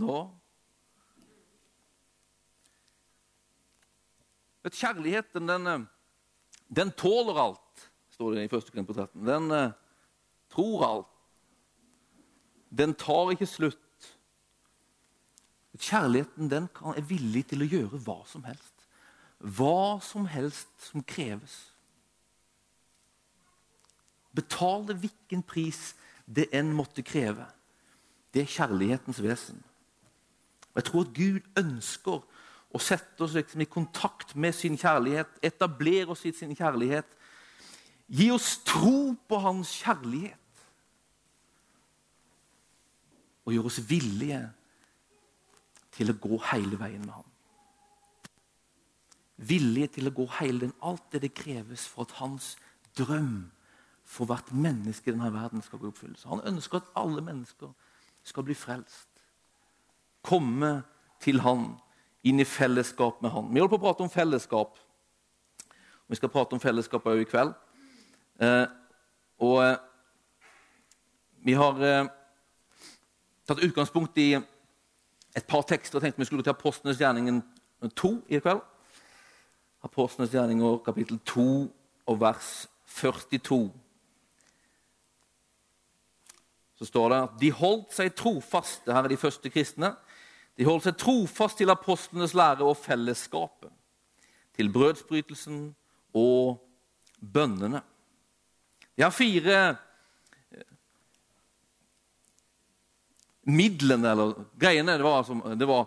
nå. Vet, kjærligheten, den, eh, den, tåler alt, står det i 1. på 13. Den uh, tror alt. Den tar ikke slutt. Kjærligheten den er villig til å gjøre hva som helst. Hva som helst som kreves. Betale hvilken pris det enn måtte kreve. Det er kjærlighetens vesen. Og Jeg tror at Gud ønsker å sette oss liksom i kontakt med sin kjærlighet, etablere oss i sin kjærlighet. Gi oss tro på hans kjærlighet. Og gjøre oss villige til å gå hele veien med ham. Villige til å gå hele den, alt det det kreves for at hans drøm for hvert menneske i denne verden skal gå i oppfyllelse. Han ønsker at alle mennesker skal bli frelst. Komme til Han, inn i fellesskap med Han. Vi holder på å prate om fellesskap. Vi skal prate om fellesskap òg i kveld. Eh, og eh, vi har eh, tatt utgangspunkt i et par tekster. Jeg tenkte vi skulle til Apostlenes gjerningen 2 i kveld. Apostlenes gjerninger kapittel 2 og vers 42 så står det at de holdt seg trofaste. her er de første kristne, de holdt seg trofast til apostlenes lære og fellesskapet, til brødsbrytelsen og bønnene. De har fire eh, midlene, eller greiene. Det var, altså, det var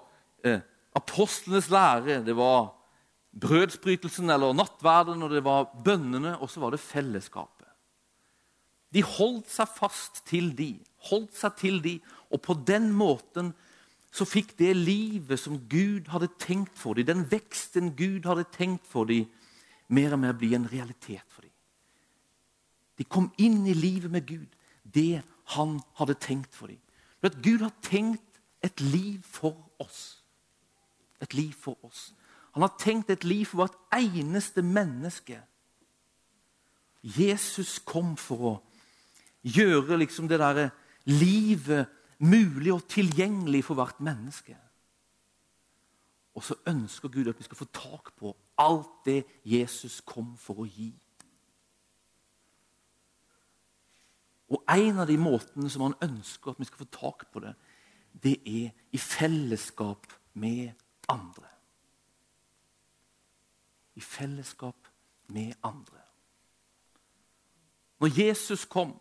eh, apostlenes lære, det var brødsbrytelsen eller nattverden, og det var bønnene, og så var det fellesskapet. De holdt seg fast til de, holdt seg til de, og på den måten så fikk det livet som Gud hadde tenkt for dem, den veksten Gud hadde tenkt for dem, mer og mer bli en realitet for dem. De kom inn i livet med Gud, det han hadde tenkt for dem. For at Gud har tenkt et liv for oss. Et liv for oss. Han har tenkt et liv for hvert eneste menneske. Jesus kom for å gjøre liksom det der livet mulig og tilgjengelig for hvert menneske. Og så ønsker Gud at vi skal få tak på alt det Jesus kom for å gi. Og En av de måtene som han ønsker at vi skal få tak på det, det er i fellesskap med andre. I fellesskap med andre. Når Jesus kom,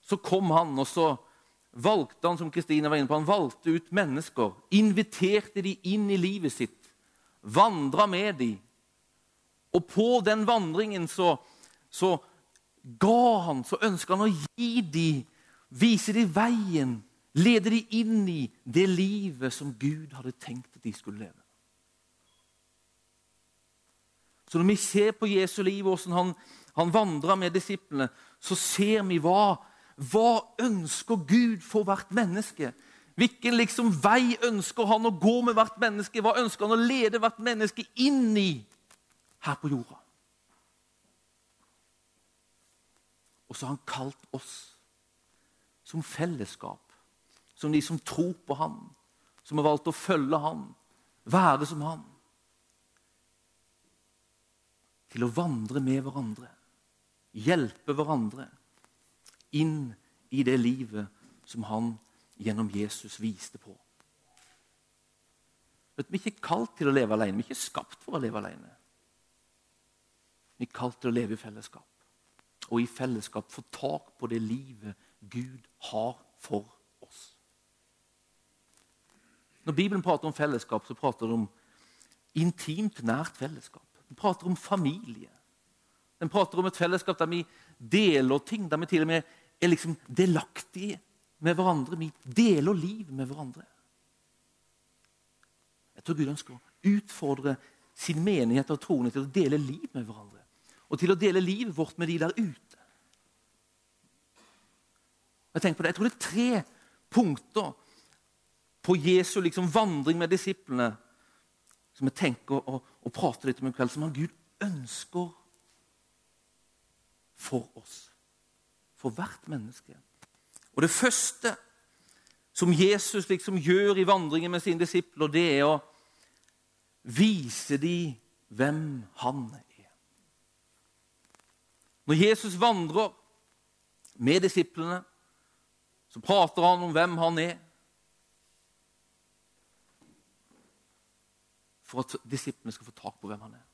så kom han, og så valgte han som Kristine var inne på, han valgte ut mennesker. Inviterte de inn i livet sitt. Vandra med de. Og på den vandringen så, så ga han, så ønska han å gi de, vise de veien, lede de inn i det livet som Gud hadde tenkt at de skulle leve. Så når vi ser på Jesu liv, hvordan han, han vandra med disiplene, så ser vi hva hva ønsker Gud for hvert menneske? Hvilken liksom vei ønsker han å gå med hvert menneske? Hva ønsker han å lede hvert menneske inn i her på jorda? Og så har han kalt oss som fellesskap, som de som tror på ham, som har valgt å følge ham, være som ham. Til å vandre med hverandre, hjelpe hverandre inn i det livet som han gjennom Jesus viste på. Vi er ikke kalt til å leve alene. Vi er ikke skapt for å leve alene. Vi er kalt til å leve i fellesskap. Og i fellesskap få tak på det livet Gud har for oss. Når Bibelen prater om fellesskap, så prater det om intimt, nært fellesskap. Den prater om familie. Den prater om et fellesskap der vi deler ting, der vi til og med er liksom delaktige med hverandre. Vi deler liv med hverandre. Jeg tror Gud ønsker å utfordre sin menighet og troende til å dele liv med hverandre. Og til å dele livet vårt med de der ute. Jeg, på det. jeg tror det er tre punkter på Jesu liksom vandring med disiplene som jeg tenker å, å prate litt om i kveld, som han Gud ønsker for oss for hvert menneske. Og Det første som Jesus liksom gjør i vandringen med sine disipler, det er å vise dem hvem han er. Når Jesus vandrer med disiplene, så prater han om hvem han er. For at disiplene skal få tak på hvem han er.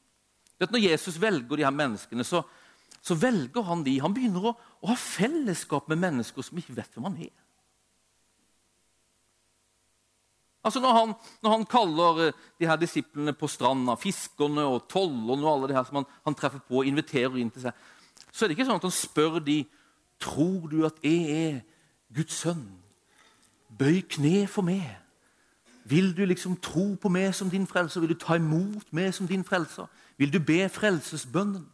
Når Jesus velger de her menneskene, så, så velger han de. Han begynner å, å ha fellesskap med mennesker som ikke vet hvem han er. Altså Når han, når han, kaller eh, de her disiplene på stranda, fiskerne og tollerne og alle de her som han, han, treffer på og inviterer inn til seg, så er det ikke sånn at han spør de, tror du at jeg er Guds sønn. Bøy kne for meg. Vil du liksom tro på meg som din frelser? Vil du ta imot meg som din frelser? Vil du be frelsesbønnen?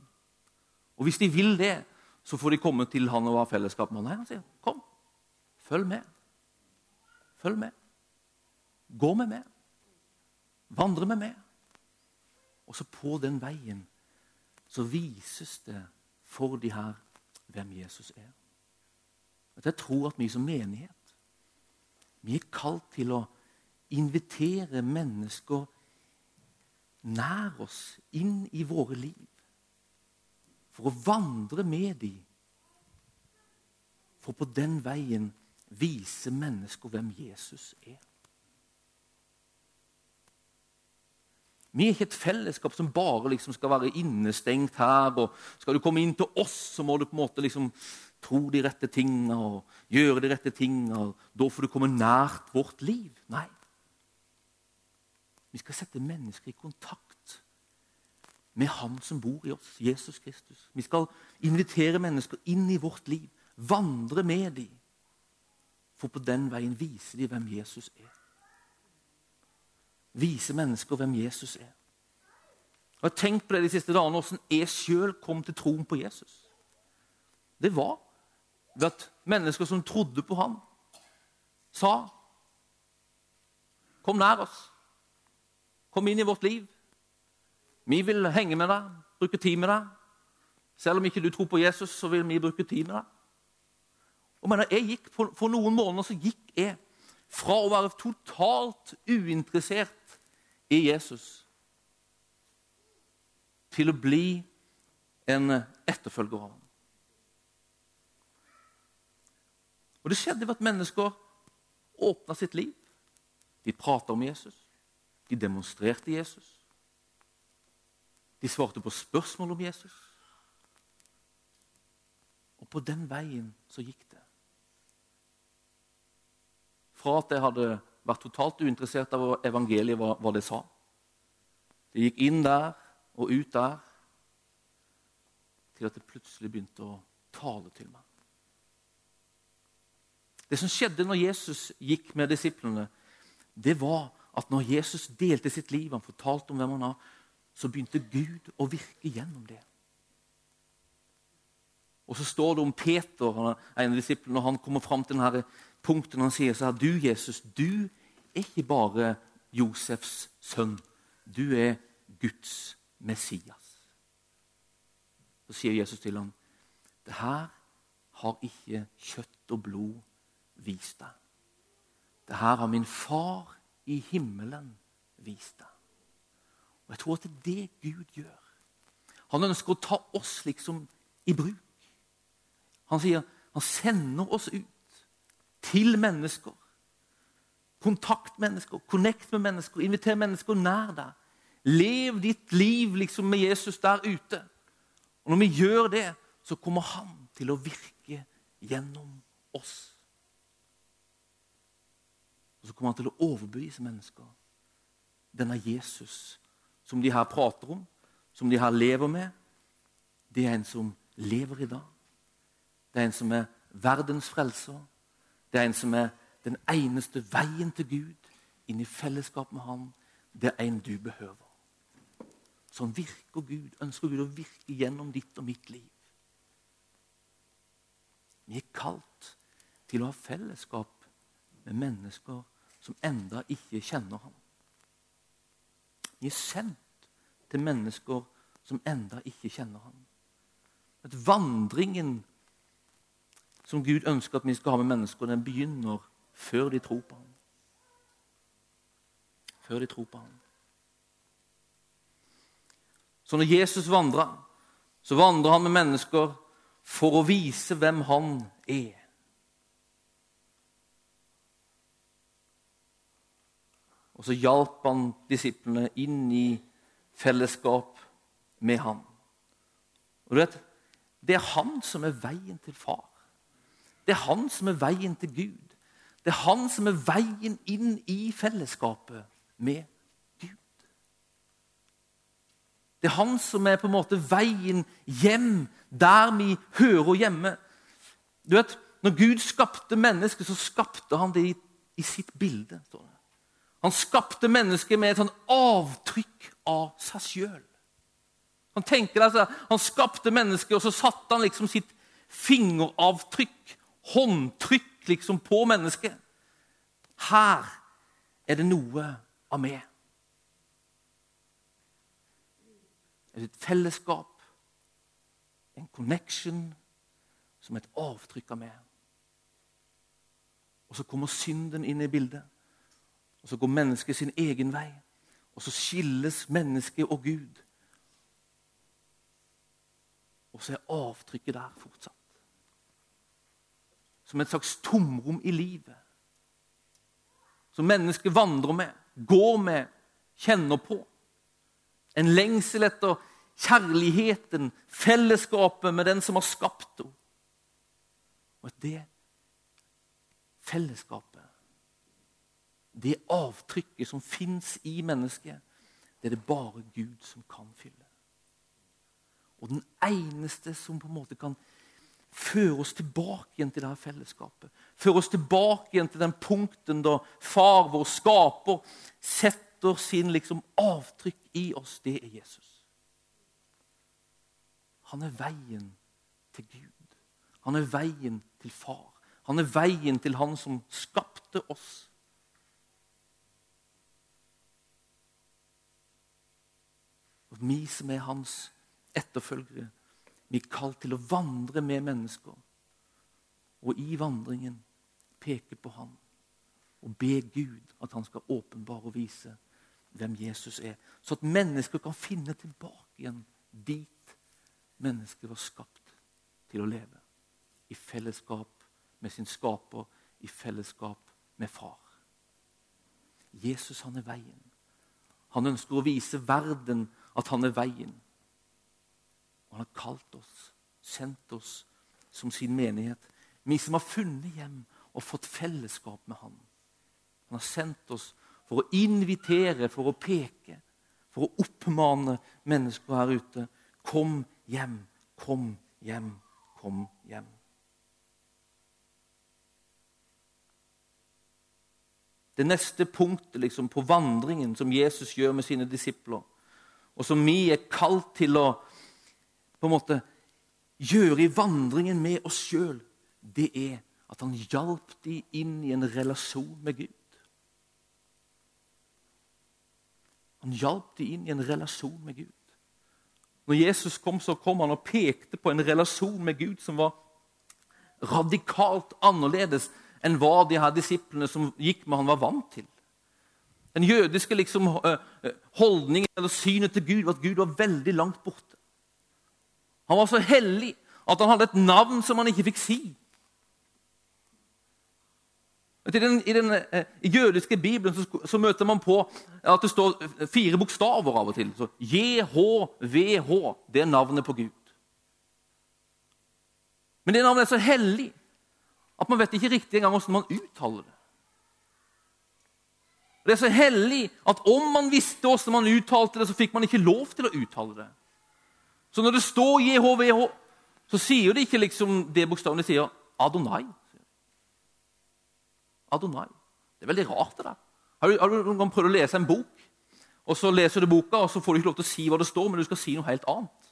Og Hvis de vil det, så får de komme til han og ha fellesskap med han. Nei, han sier, 'Kom, følg med. Følg med. Gå med meg. Vandre med meg.' Og så på den veien så vises det for de her hvem Jesus er. At jeg tror at vi som menighet vi er kalt til å invitere mennesker nær oss, inn i våre liv. For å vandre med dem. For på den veien vise mennesker hvem Jesus er. Vi er ikke et fellesskap som bare liksom skal være innestengt her. og Skal du komme inn til oss, så må du på en måte liksom tro de rette tingene og gjøre de rette tingene. Da får du komme nært vårt liv. Nei. Vi skal sette mennesker i kontakt med Han som bor i oss, Jesus Kristus. Vi skal invitere mennesker inn i vårt liv, vandre med dem. For på den veien viser de hvem Jesus er. Vise mennesker hvem Jesus er. Jeg har tenkt på det de siste dagene, hvordan jeg sjøl kom til troen på Jesus. Det var ved at mennesker som trodde på ham, sa Kom nær oss. Kom inn i vårt liv. Vi vil henge med deg, bruke tid med deg. Selv om ikke du tror på Jesus, så vil vi bruke tid med deg. Og mener, jeg gikk, for, for noen måneder så gikk jeg fra å være totalt uinteressert i Jesus til å bli en etterfølger av ham. Og Det skjedde ved at mennesker åpna sitt liv. De prata om Jesus. De demonstrerte Jesus. De svarte på spørsmål om Jesus. Og på den veien så gikk det. Fra at jeg hadde vært totalt uinteressert av evangeliet, hva, hva det sa. Det gikk inn der og ut der, til at det plutselig begynte å tale til meg. Det som skjedde når Jesus gikk med disiplene, det var at når Jesus delte sitt liv, han fortalte om hvem han var, så begynte Gud å virke gjennom det. Og så står det om Peter, en av disiplene, når han kommer fram til denne punktet han sier så her, Du, Jesus, du er ikke bare Josefs sønn. Du er Guds Messias. Så sier Jesus til ham, det her har ikke kjøtt og blod vist deg. Det her har min far i himmelen vist deg. Og Jeg tror at det er det Gud gjør. Han ønsker å ta oss liksom i bruk. Han sier han sender oss ut til mennesker. Kontakt mennesker, connect med mennesker, inviter mennesker nær deg. Lev ditt liv liksom med Jesus der ute. Og Når vi gjør det, så kommer han til å virke gjennom oss. Og så kommer han til å overbevise mennesker. Denne Jesus som de her prater om, som de her lever med, det er en som lever i dag. Det er en som er verdens frelser. Det er en som er den eneste veien til Gud, inn i fellesskap med Han. Det er en du behøver. Sånn virker Gud. Ønsker Gud å virke gjennom ditt og mitt liv. Vi er kalt til å ha fellesskap med mennesker som enda ikke kjenner ham. Vi er sendt til mennesker som enda ikke kjenner ham. At Vandringen som Gud ønsker at vi skal ha med mennesker, den begynner før de tror på ham. Før de tror på ham. Så når Jesus vandrer, så vandrer han med mennesker for å vise hvem han er. Og så hjalp han disiplene inn i fellesskap med ham. Og du vet, Det er han som er veien til far. Det er han som er veien til Gud. Det er han som er veien inn i fellesskapet med Gud. Det er han som er på en måte veien hjem, der vi hører hjemme. Du vet, Når Gud skapte mennesket, så skapte han det i, i sitt bilde. Han skapte mennesket med et sånn avtrykk av seg sjøl. Han altså, han skapte mennesket, og så satte han liksom sitt fingeravtrykk, håndtrykk, liksom på mennesket. Her er det noe av meg. Et fellesskap, en connection, som et avtrykk av meg. Og så kommer synden inn i bildet. Og så går mennesket sin egen vei. Og så skilles mennesket og Gud. Og så er avtrykket der fortsatt. Som et slags tomrom i livet. Som mennesket vandrer med, går med, kjenner på. En lengsel etter kjærligheten, fellesskapet med den som har skapt henne. Og at det fellesskapet, det avtrykket som fins i mennesket, det er det bare Gud som kan fylle. Og den eneste som på en måte kan føre oss tilbake igjen til det her fellesskapet. Føre oss tilbake igjen til den punkten da far, vår skaper, setter sin liksom avtrykk i oss. Det er Jesus. Han er veien til Gud. Han er veien til far. Han er veien til han som skapte oss. Vi som er hans etterfølgere. Vi er kalt til å vandre med mennesker. Og i vandringen peke på ham og be Gud at han skal åpenbare og vise hvem Jesus er. Så at mennesker kan finne tilbake igjen dit mennesker var skapt til å leve. I fellesskap med sin skaper, i fellesskap med far. Jesus, han er veien. Han ønsker å vise verden at han er veien. Og han har kalt oss, sendt oss som sin menighet. Vi som har funnet hjem og fått fellesskap med han. Han har sendt oss for å invitere, for å peke, for å oppmane mennesker her ute. Kom hjem, kom hjem, kom hjem. Det neste punktet liksom, på vandringen som Jesus gjør med sine disipler, og som vi er kalt til å på en måte gjøre i vandringen med oss sjøl, det er at han hjalp dem inn i en relasjon med Gud. Han hjalp dem inn i en relasjon med Gud. Når Jesus kom, så kom han og pekte på en relasjon med Gud som var radikalt annerledes enn hva de her disiplene som gikk med han var vant til. Den jødiske liksom, holdningen eller synet til Gud var at Gud var veldig langt borte. Han var så hellig at han hadde et navn som han ikke fikk si. I den, i den eh, jødiske bibelen så, så, møter man på at det står fire bokstaver av og til. Så JHVH, det er navnet på Gud. Men det navnet er så hellig at man vet ikke riktig engang hvordan man uttaler det. Det er så hellig at om man visste hvordan man uttalte det, så fikk man ikke lov til å uttale det. Så når det står JHVH, så sier de ikke liksom det bokstaven, de sier Adonai. Adonai. Det er veldig rart, det der. Har du, har du noen gang prøvd å lese en bok, og så leser du boka, og så får du ikke lov til å si hva det står, men du skal si noe helt annet?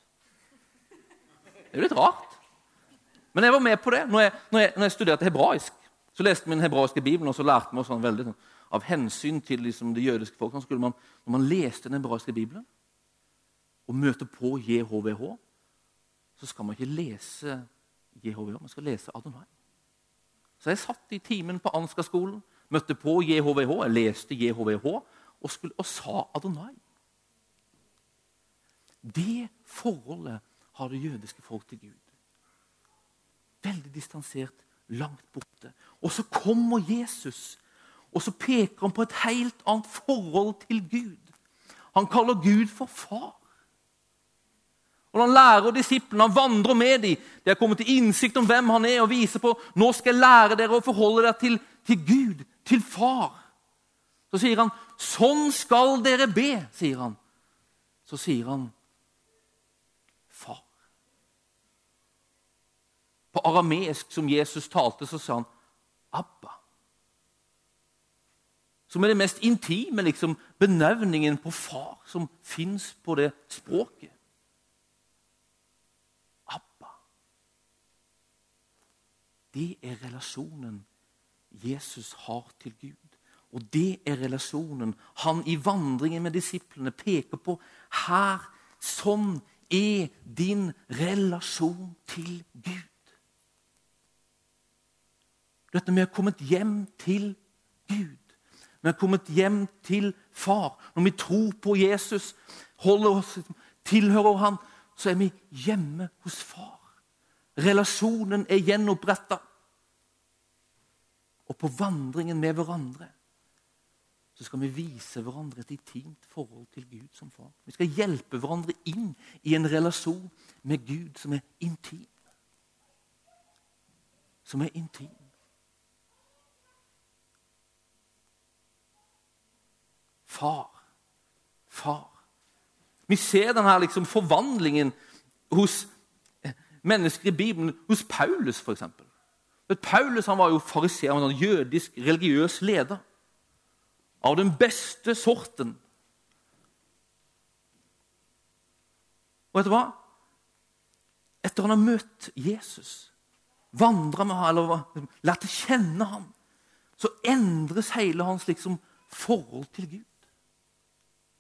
Det er jo litt rart. Men jeg var med på det når jeg, når jeg, når jeg studerte hebraisk. Så leste vi den hebraiske bibelen, og så lærte vi oss sånn veldig sånn, av hensyn til liksom, det jødiske folk, man, Når man leste den hebraiske bibelen, og møter på JHVH, så skal man ikke lese JHVH, man skal lese Adonai. Så jeg satt i timen på Ansgar-skolen, møtte på JHVH, jeg leste JHVH og, skulle, og sa Adonai. Det forholdet har det jødiske folk til Gud. Veldig distansert, langt borte. Og så kommer Jesus, og så peker han på et helt annet forhold til Gud. Han kaller Gud for far. Og Han lærer disiplene, han vandrer med dem. De har kommet til innsikt om hvem han er, og viser på nå skal jeg lære dere å forholde dere til, til Gud, til far. Så sier han, 'Sånn skal dere be', sier han. Så sier han, 'Far'. På arameisk, som Jesus talte, så sa han, 'Abba'. Som er det mest intime liksom, benevningen på far som fins på det språket. Abba. Det er relasjonen Jesus har til Gud. Og det er relasjonen han i vandringen med disiplene peker på. Her, sånn er din relasjon til Gud. Dette med å ha kommet hjem til Gud. Vi har kommet hjem til Far. Når vi tror på Jesus, holder oss, tilhører Han, så er vi hjemme hos Far. Relasjonen er gjenoppretta. Og på vandringen med hverandre så skal vi vise hverandre et intimt forhold til Gud som far. Vi skal hjelpe hverandre inn i en relasjon med Gud som er intim. Som er intim. Far. Far. Vi ser denne liksom forvandlingen hos mennesker i Bibelen, hos Paulus f.eks. Paulus han var jo fariseer, en jødisk religiøs leder. Av den beste sorten. Og vet du hva? Etter han har møtt Jesus, vandra med ham, eller lært å kjenne ham, så endres hele hans liksom, forhold til Gud.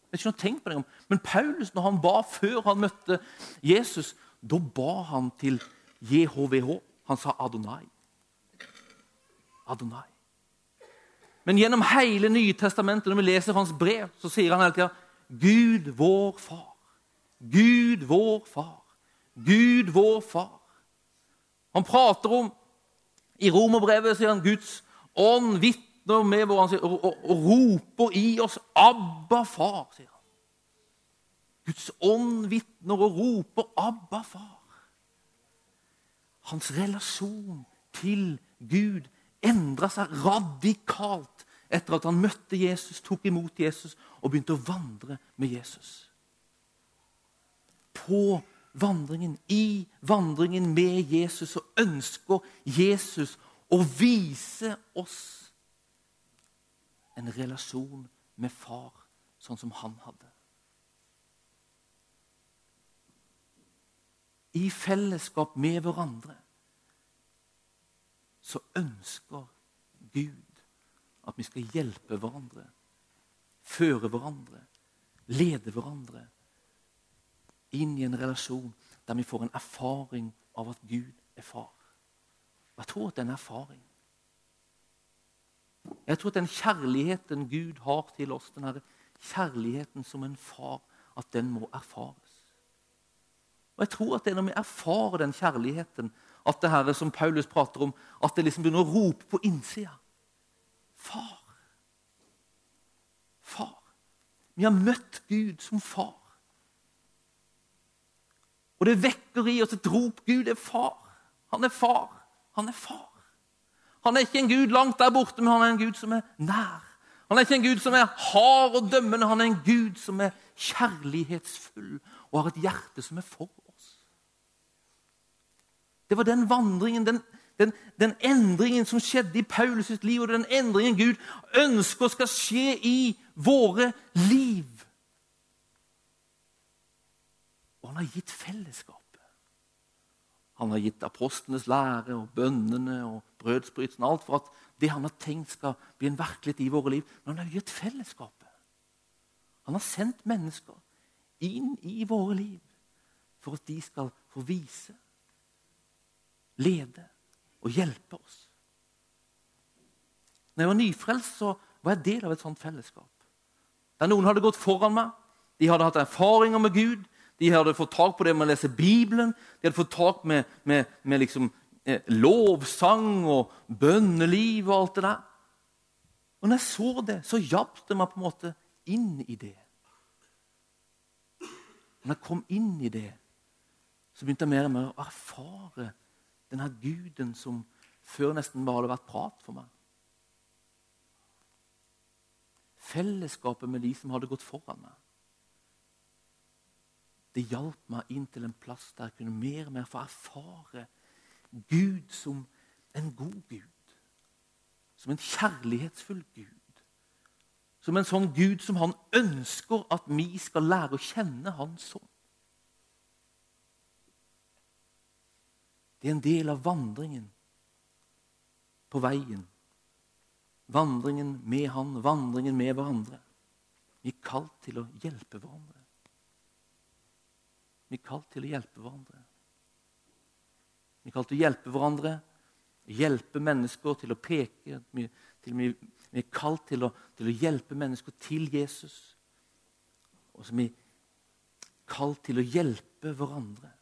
Jeg vet ikke noe tenkt på det, Men Paulus, når han ba før han møtte Jesus, da ba han til JHVH. Han sa Adonai. Adonai. Men gjennom hele Nytestamentet, når vi leser hans brev, så sier han hele tida Gud, vår far. Gud, vår far. Gud, vår far. Han prater om I romerbrevet sier han Guds ånd vitner med hvor han og, og, og, roper i oss 'Abba, far'. sier han. Guds ånd vitner og roper 'Abba, far'. Hans relasjon til Gud endra seg radikalt etter at han møtte Jesus, tok imot Jesus og begynte å vandre med Jesus. På vandringen, i vandringen med Jesus, så ønsker Jesus å vise oss en relasjon med far, sånn som han hadde. i fellesskap med hverandre, så ønsker Gud at vi skal hjelpe hverandre, føre hverandre, lede hverandre inn i en relasjon der vi får en erfaring av at Gud er far. Jeg tror at det er en erfaring. Jeg tror at den kjærligheten Gud har til oss, den kjærligheten som en far, at den må erfares. Og jeg tror at det er når vi erfarer den kjærligheten, at det her som Paulus prater om, at det liksom begynner å rope på innsida. Far. Far. Vi har møtt Gud som far. Og det vekker i oss et rop. Gud er far. Han er far. Han er far. Han er ikke en Gud langt der borte, men han er en Gud som er nær. Han er ikke en Gud som er hard og dømmende, han er en Gud som er kjærlighetsfull og har et hjerte som er for oss. det var den vandringen, den, den, den endringen som skjedde i Paulus sitt liv, og den endringen Gud ønsker skal skje i våre liv. Og han har gitt fellesskapet. Han har gitt apostlenes lære og bønnene og brødsbrytelsen. Alt for at det han har tenkt skal bli en virkelighet i våre liv. Men han har gitt fellesskapet. Han har sendt mennesker inn i våre liv for at de skal få vise lede og hjelpe oss. Når jeg var nyfrelst, så var jeg del av et sånt fellesskap. Der noen hadde gått foran meg, de hadde hatt erfaringer med Gud, de hadde fått tak på det med å lese Bibelen, de hadde fått tak med, med, med liksom, eh, lovsang og bønneliv og alt det der. Og når jeg så det, så hjalp det meg på en måte inn i det. Når jeg kom inn i det, så begynte jeg mer og mer å erfare denne guden som før nesten bare hadde vært prat for meg. Fellesskapet med de som hadde gått foran meg. Det hjalp meg inn til en plass der jeg kunne mer og mer få erfare Gud som en god Gud. Som en kjærlighetsfull Gud. Som en sånn Gud som han ønsker at vi skal lære å kjenne han som. Det er en del av vandringen på veien. Vandringen med Han, vandringen med hverandre. Vi er kalt til å hjelpe hverandre. Vi er kalt til å hjelpe hverandre. Vi er kalt til å hjelpe hverandre, hjelpe mennesker til å peke. Vi, vi, vi er kalt til å, til å, hjelpe mennesker til Jesus. Og så er vi kalt til å hjelpe hverandre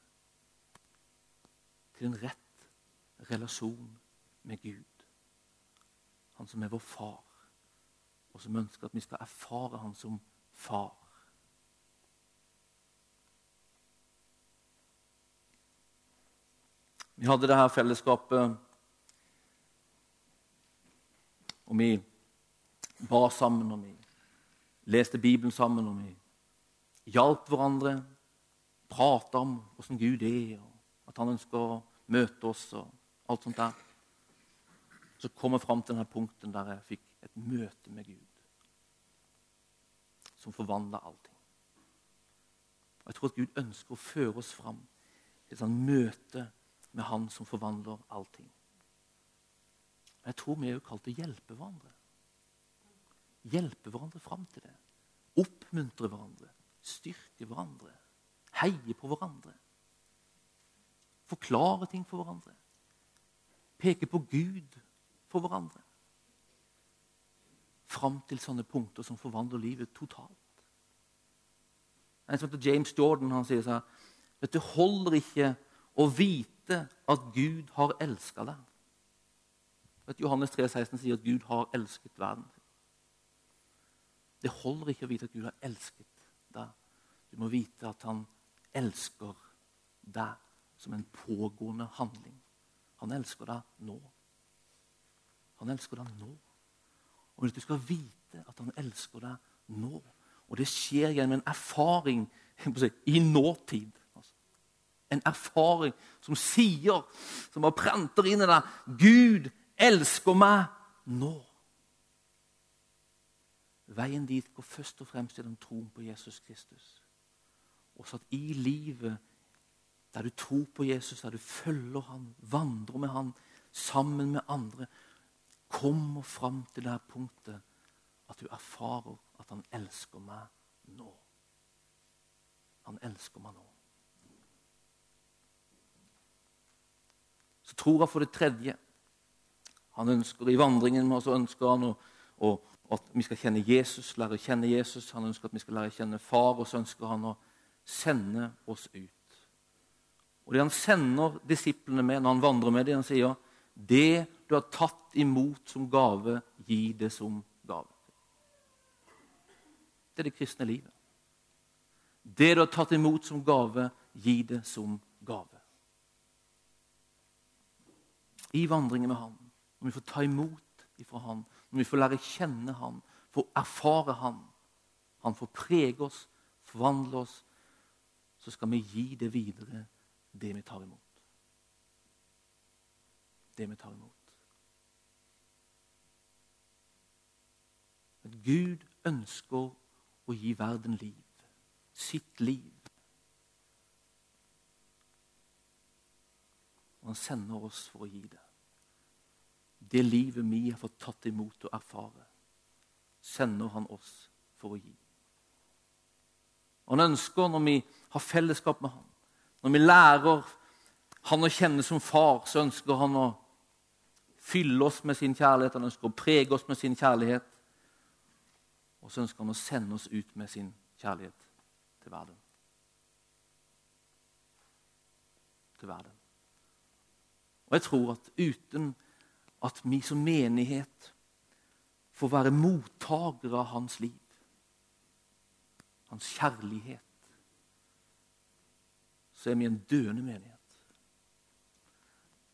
til en rett relasjon med Gud. Han som er vår far, og som ønsker at vi skal erfare han som far. Vi hadde det her fellesskapet, og vi ba sammen, og vi leste Bibelen sammen, og vi hjalp hverandre, prata om åssen Gud er. og at han ønsker å møte oss og alt sånt der. Så kom jeg fram til denne punkten der jeg fikk et møte med Gud som forvandla allting. Og Jeg tror at Gud ønsker å føre oss fram til et sånt møte med Han som forvandler allting. Men jeg tror vi er jo kalt til å hjelpe hverandre. Hjelpe hverandre fram til det. Oppmuntre hverandre. Styrke hverandre. Heie på hverandre forklare ting for hverandre. Peke på Gud for hverandre. Fram til sånne punkter som forvandler livet totalt. En som heter James Jordan han sier sånn du holder ikke å vite at Gud har elska deg. Vet, Johannes 3, 16 sier at Gud har elsket verden. Det holder ikke å vite at Gud har elsket deg. Du må vite at han elsker deg som en pågående handling. Han elsker deg nå. Han elsker deg nå. Og du skal vite at han elsker deg nå Og det skjer gjennom en erfaring i nåtid. En erfaring som sier, som bare prenter inn i deg Gud elsker meg nå. Veien dit går først og fremst gjennom troen på Jesus Kristus. Og så at i livet der du tror på Jesus, der du følger han, vandrer med han sammen med andre, kommer fram til det her punktet at du erfarer at han elsker meg nå. Han elsker meg nå. Så tror han for det tredje Han ønsker i vandringen med oss ønsker han å, å, at vi skal kjenne Jesus, lære å kjenne Jesus. Han ønsker at vi skal lære å kjenne far, og så ønsker han å sende oss ut. Og det han sender disiplene med når han vandrer med dem, han sier det du har tatt imot som gave, gi det som gave. Det er det kristne livet. Det du har tatt imot som gave, gi det som gave. I vandringen med Han, når vi får ta imot ifra Han, når vi får lære kjenne Han, får erfare Han, Han får prege oss, forvandle oss, så skal vi gi det videre det vi tar imot. Det vi tar imot. At Gud ønsker å gi verden liv. Sitt liv. Og han sender oss for å gi det. Det livet vi har fått tatt imot og erfare, sender han oss for å gi. Han ønsker, når vi har fellesskap med han, når vi lærer han å kjenne som far, så ønsker han å fylle oss med sin kjærlighet, han ønsker å prege oss med sin kjærlighet. Og så ønsker han å sende oss ut med sin kjærlighet til verden. Til verden. Og jeg tror at uten at vi som menighet får være mottakere av hans liv, hans kjærlighet, så er vi en døende menighet.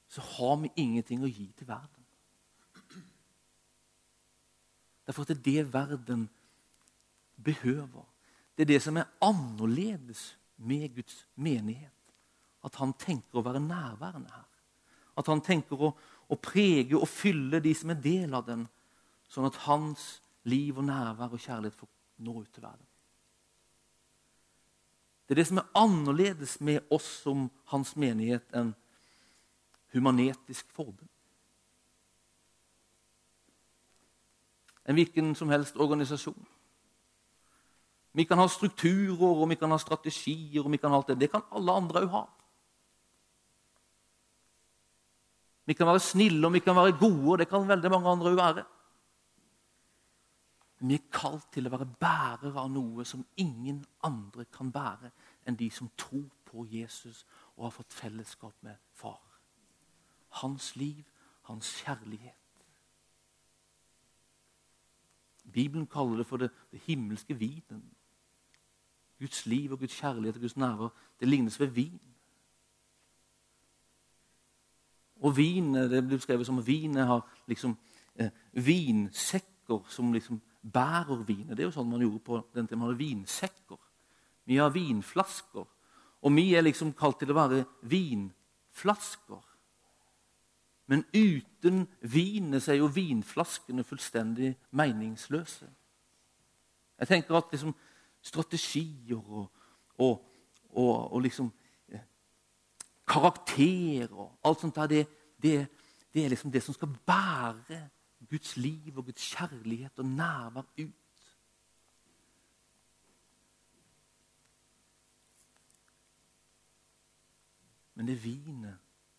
Så har vi ingenting å gi til verden. Derfor er det er det verden behøver. Det er det som er annerledes med Guds menighet. At han tenker å være nærværende her. At han tenker å, å prege og fylle de som er del av den, sånn at hans liv og nærvær og kjærlighet får nå ut til verden. Det er det som er annerledes med oss som hans menighet enn humanetisk forbund. En hvilken som helst organisasjon. Vi kan ha strukturer og vi kan ha strategier. og vi kan ha alt Det Det kan alle andre òg ha. Vi kan være snille og vi kan være gode, og det kan veldig mange andre òg være. Vi er kalt til å være bærere av noe som ingen andre kan bære enn de som tror på Jesus og har fått fellesskap med Far. Hans liv, hans kjærlighet. Bibelen kaller det for det, det himmelske vinen. Guds liv og Guds kjærlighet og Guds nærvær det lignes ved vin. Og vinet det blir beskrevet som at vinet har liksom eh, vinsekker som liksom bærer vinet. Det er jo sånn man gjorde på den tiden man hadde vinsekker. Vi har vinflasker. Og vi er liksom kalt til å være vinflasker. Men uten vinet så er jo vinflaskene fullstendig meningsløse. Jeg tenker at liksom strategier og, og, og, og liksom karakterer og alt sånt der, det, det, det, er liksom det som skal bære Guds liv og Guds kjærlighet og nærvær ut. Men det er vinet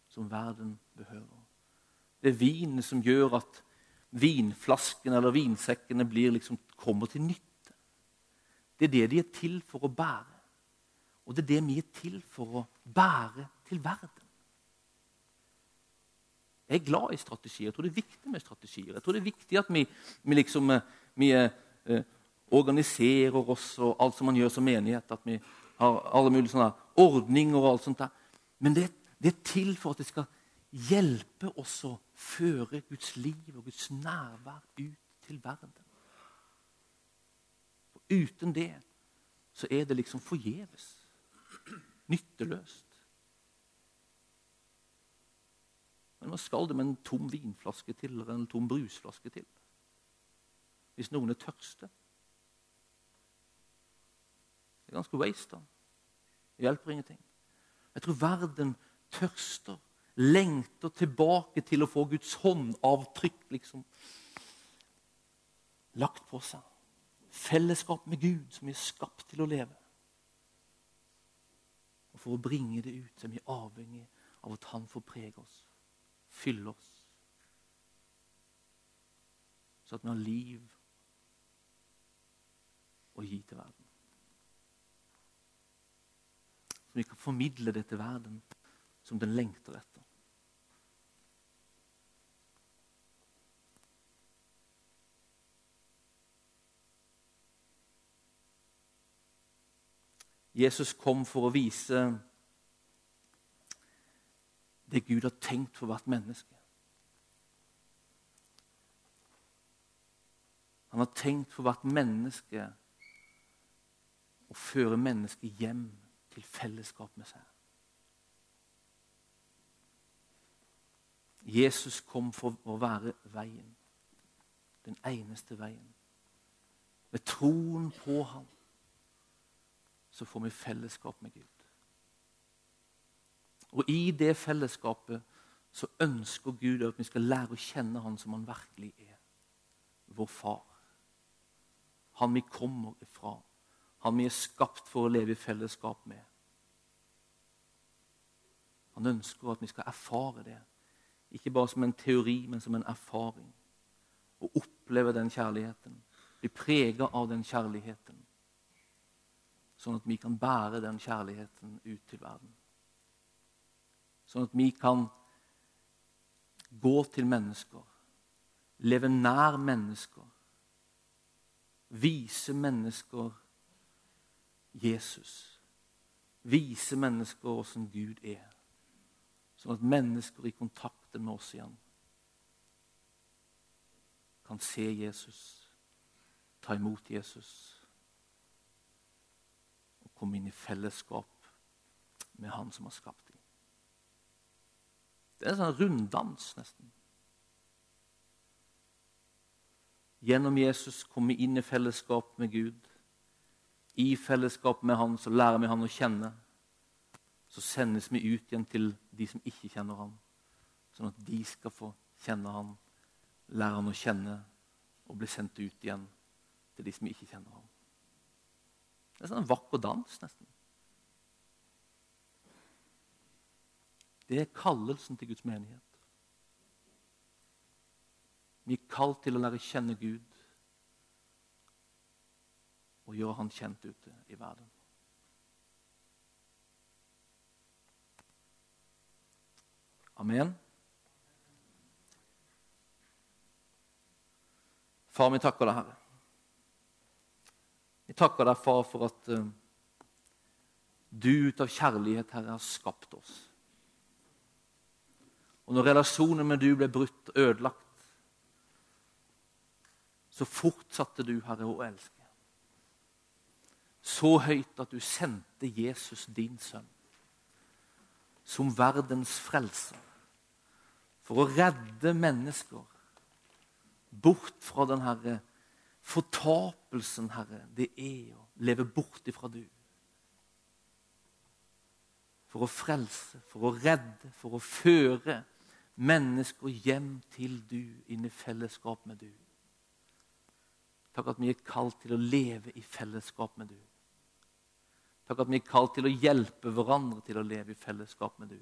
som verden behøver. Det er vinet som gjør at vinflaskene eller vinsekkene liksom, kommer til nytte. Det er det de er til for å bære. Og det er det vi er til for å bære til verden. Jeg er glad i strategier. Jeg tror det er viktig med strategier. Jeg tror det er viktig at vi, vi, liksom, eh, vi eh, organiserer oss og alt som man gjør som menighet. At vi har alle mulige sånne ordninger og alt sånt. der. Men det, det er til for at det skal hjelpe oss å føre Guds liv og Guds nærvær ut til verden. For uten det så er det liksom forgjeves. Nytteløst. Men hva skal det med en tom vinflaske til eller en tom brusflaske til? Hvis noen er tørste? Det er ganske waste. da. Det hjelper ingenting. Jeg tror verden tørster lengter tilbake til å få Guds håndavtrykk liksom, lagt på seg. Fellesskap med Gud, som vi er skapt til å leve. Og For å bringe det ut så er avhengig av at Han får prege oss, fylle oss, så at vi har liv å gi til verden. Så vi kan formidle det til verden som den lengter etter. Jesus kom for å vise det Gud har tenkt for hvert menneske. Han har tenkt for hvert menneske å føre mennesket hjem til fellesskap med seg. Jesus kom for å være veien. Den eneste veien. Ved troen på ham så får vi fellesskap med Gud. Og i det fellesskapet så ønsker Gud at vi skal lære å kjenne Han som Han virkelig er. Vår far. Han vi kommer ifra. Han vi er skapt for å leve i fellesskap med. Han ønsker at vi skal erfare det Ikke bare som en teori, men som en erfaring. Å oppleve den kjærligheten. Bli prega av den kjærligheten. Sånn at vi kan bære den kjærligheten ut til verden. Sånn at vi kan gå til mennesker, leve nær mennesker, vise mennesker Jesus. Vise mennesker åssen Gud er. Sånn at mennesker i kontakt med oss igjen kan se Jesus, ta imot Jesus og komme inn i fellesskap med Han som har skapt. Det er en sånn runddans, nesten. Gjennom Jesus kommer vi inn i fellesskap med Gud. I fellesskap med Han så lærer vi Han å kjenne så sendes vi ut igjen til de som ikke kjenner ham, sånn at de skal få kjenne ham, lære ham å kjenne og bli sendt ut igjen til de som ikke kjenner ham. Det er sånn en vakker dans, nesten. Det er kallelsen til Guds menighet. Vi er kalt til å lære kjenne Gud og gjøre Han kjent ute i verden. Amen. Far, vi takker deg, Herre. Vi takker deg, far, for at uh, du ut av kjærlighet, Herre, har skapt oss. Og når relasjonen med du ble brutt ødelagt, så fortsatte du, Herre, å elske. Så høyt at du sendte Jesus, din sønn som verdens frelser. For å redde mennesker bort fra den herre fortapelsen, Herre, det er å leve bort ifra du. For å frelse, for å redde, for å føre mennesker hjem til du, inn i fellesskap med du. Takk at vi er kalt til å leve i fellesskap med du. Takk at vi er kalt til å hjelpe hverandre til å leve i fellesskap med du.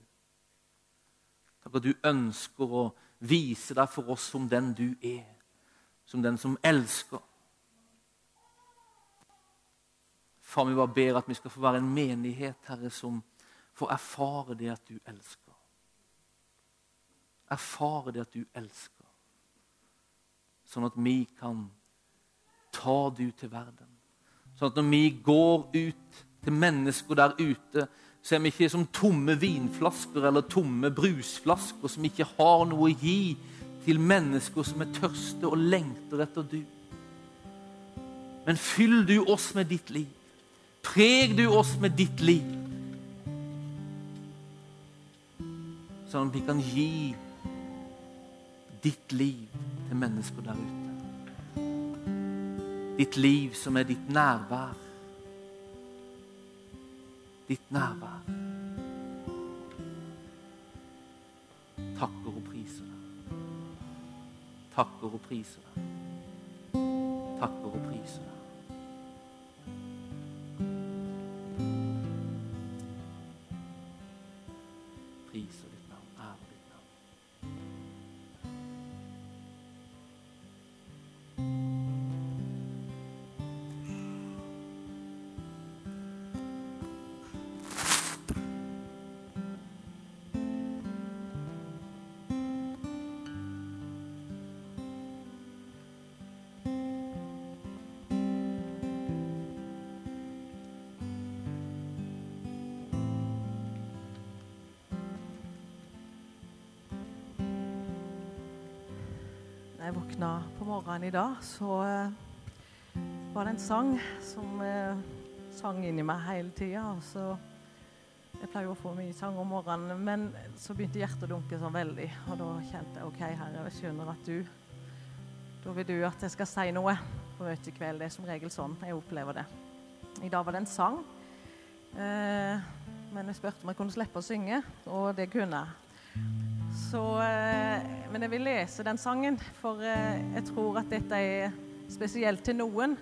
Takk at du ønsker å vise deg for oss som den du er, som den som elsker. Far, vi bare ber at vi skal få være en menighet, Herre, som får erfare det at du elsker. Erfare det at du elsker. Sånn at vi kan ta du til verden. Sånn at når vi går ut til mennesker der ute, så er vi ikke som tomme vinflasker eller tomme brusflasker som ikke har noe å gi til mennesker som er tørste og lengter etter du. Men fyll du oss med ditt liv. Preg du oss med ditt liv. Sånn at vi kan gi ditt liv til mennesker der ute. Ditt liv som er ditt nærvær ditt nærvær. Takker og priser deg. Takker og priser deg. Takker og priser deg. Jeg våkna på morgenen i dag, så uh, var det en sang som uh, sang inni meg hele tida. Jeg pleier å få mye sang om morgenen, men så begynte hjertet å dunke sånn veldig. Og da kjente jeg OK, Herre, jeg skjønner at du Da vil du at jeg skal si noe på møtet i kveld. Det er som regel sånn jeg opplever det. I dag var det en sang. Uh, men jeg spurte om jeg kunne slippe å synge, og det kunne jeg. Så, eh, men jeg vil lese den sangen, for eh, jeg tror at dette er spesielt til noen.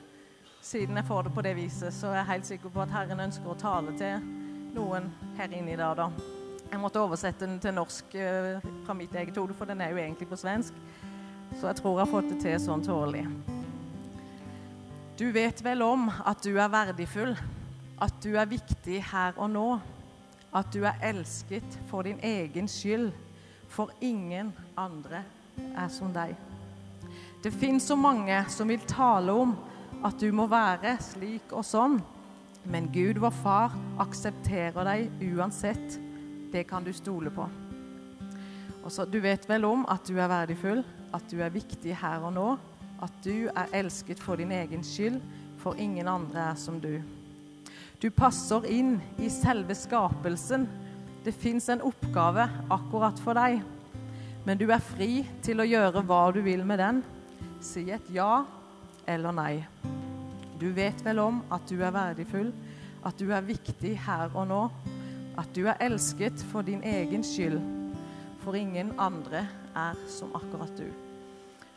Siden jeg får det på det viset, så er jeg helt sikker på at Herren ønsker å tale til noen her inne i dag. da. Jeg måtte oversette den til norsk eh, fra mitt eget hode, for den er jo egentlig på svensk. Så jeg tror jeg har fått det til sånn tålelig. Du vet vel om at du er verdifull, at du er viktig her og nå, at du er elsket for din egen skyld, for ingen andre er som deg. Det fins så mange som vil tale om at du må være slik og sånn, men Gud, vår far, aksepterer deg uansett. Det kan du stole på. Og så, Du vet vel om at du er verdifull, at du er viktig her og nå, at du er elsket for din egen skyld, for ingen andre er som du. Du passer inn i selve skapelsen. Det fins en oppgave akkurat for deg, men du er fri til å gjøre hva du vil med den. Si et ja eller nei. Du vet vel om at du er verdifull, at du er viktig her og nå, at du er elsket for din egen skyld, for ingen andre er som akkurat du.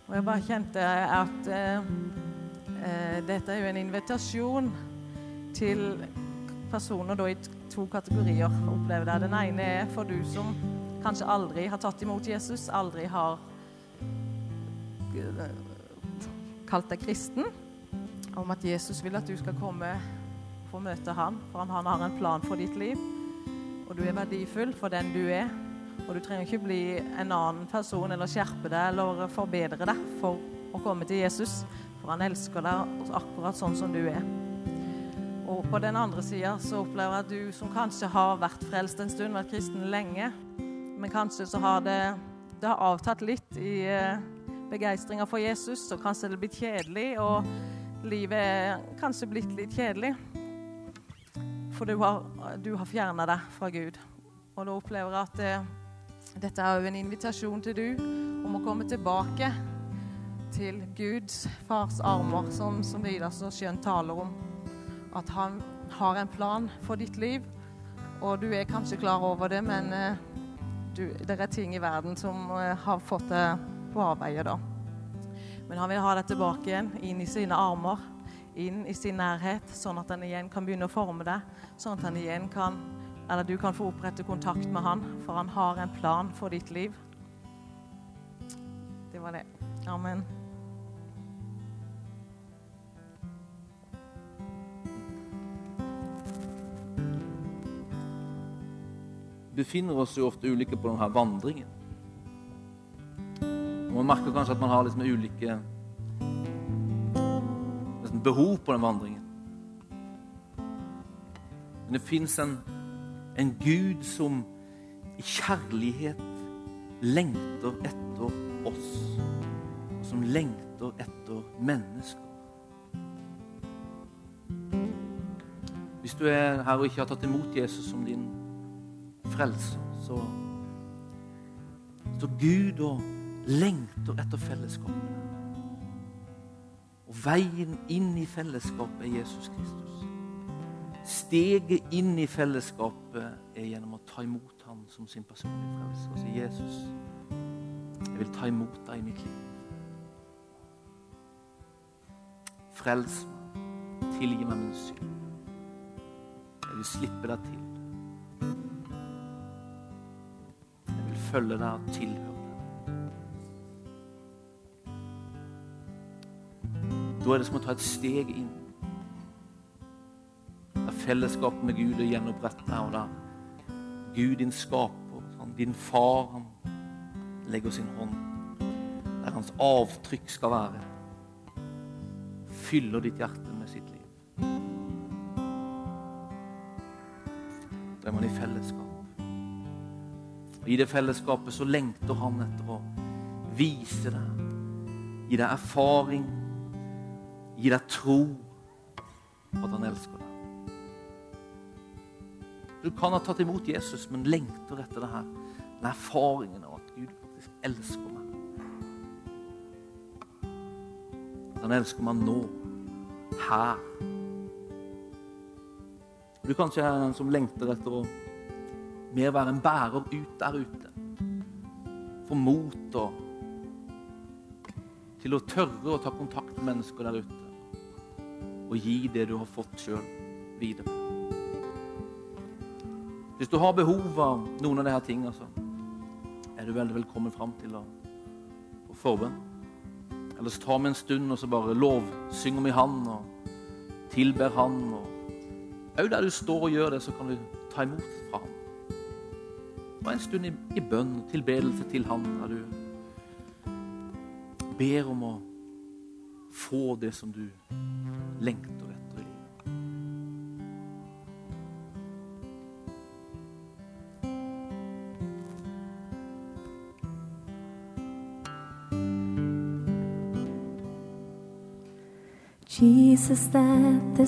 Og jeg bare kjente at eh, eh, dette er jo en invitasjon til personer da, i to kategorier. opplever det. Den ene er for du som kanskje aldri har tatt imot Jesus, aldri har eh, kalt deg kristen, om at Jesus vil at du skal komme og få møte ham, for han har en plan for ditt liv. Og du er verdifull for den du er. Og du trenger ikke bli en annen person eller skjerpe deg eller forbedre deg for å komme til Jesus, for han elsker deg akkurat sånn som du er. Og på den andre sida så opplever jeg at du som kanskje har vært frelst en stund, vært kristen lenge, men kanskje så har det, det har avtatt litt i eh, begeistringa for Jesus, og kanskje det er blitt kjedelig, og livet er kanskje blitt litt kjedelig. For du har, du har fjerna deg fra Gud. Og da opplever jeg at det, dette er jo en invitasjon til du om å komme tilbake til Guds fars armer, som, som Vidar så skjønt taler om. At han har en plan for ditt liv, og du er kanskje klar over det, men eh, du, det er ting i verden som eh, har fått deg på avveie, da. Men han vil ha deg tilbake igjen, inn i sine armer inn i sin nærhet, sånn at han igjen kan begynne å forme deg. Sånn at han igjen kan, eller du kan få opprette kontakt med han, for han har en plan for ditt liv. Det var det. Amen. Befinner oss jo ofte ulike på denne vandringen. Og Man merker kanskje at man har liksom ulike behov på den vandringen. Men det fins en, en Gud som i kjærlighet lengter etter oss, som lengter etter mennesker. Hvis du er her og ikke har tatt imot Jesus som din frelser, så står Gud og lengter etter fellesskapet. Og veien inn i fellesskapet er Jesus Kristus. Steget inn i fellesskapet er gjennom å ta imot ham som sin personlige. Og si, 'Jesus, jeg vil ta imot deg i mitt liv.' Frels meg. Tilgi meg min synd. Jeg vil slippe deg til. Følge deg og tilhøre Da er det som å ta et steg inn. Der fellesskapet med Gud er gjenopprettet, og der Gud, din skaper, din far, han legger sin hånd der hans avtrykk skal være. Fyller ditt hjerte med sitt liv. Da er man i fellesskap. Og I det fellesskapet så lengter han etter å vise deg, gi deg erfaring Gi deg tro på at han elsker deg. Du kan ha tatt imot Jesus, men lengter etter det her. Den erfaringen av at Gud faktisk elsker meg. At han elsker meg nå. Her. Du kanskje er den som lengter etter å mer være en bærer ut der ute. For mot til å tørre å ta kontakt med mennesker der ute og gi det du har fått sjøl, videre. Hvis du har behov av noen av disse tingene, så er du veldig velkommen fram til å få forbønn. Ellers tar vi en stund og så bare lovsynger vi Han og tilber Han. Og òg der du står og gjør det, så kan du ta imot. Og en stund i, bønn og tilbedelse til Han, der du ber om å få det som du lengter etter i livet. Jesus, that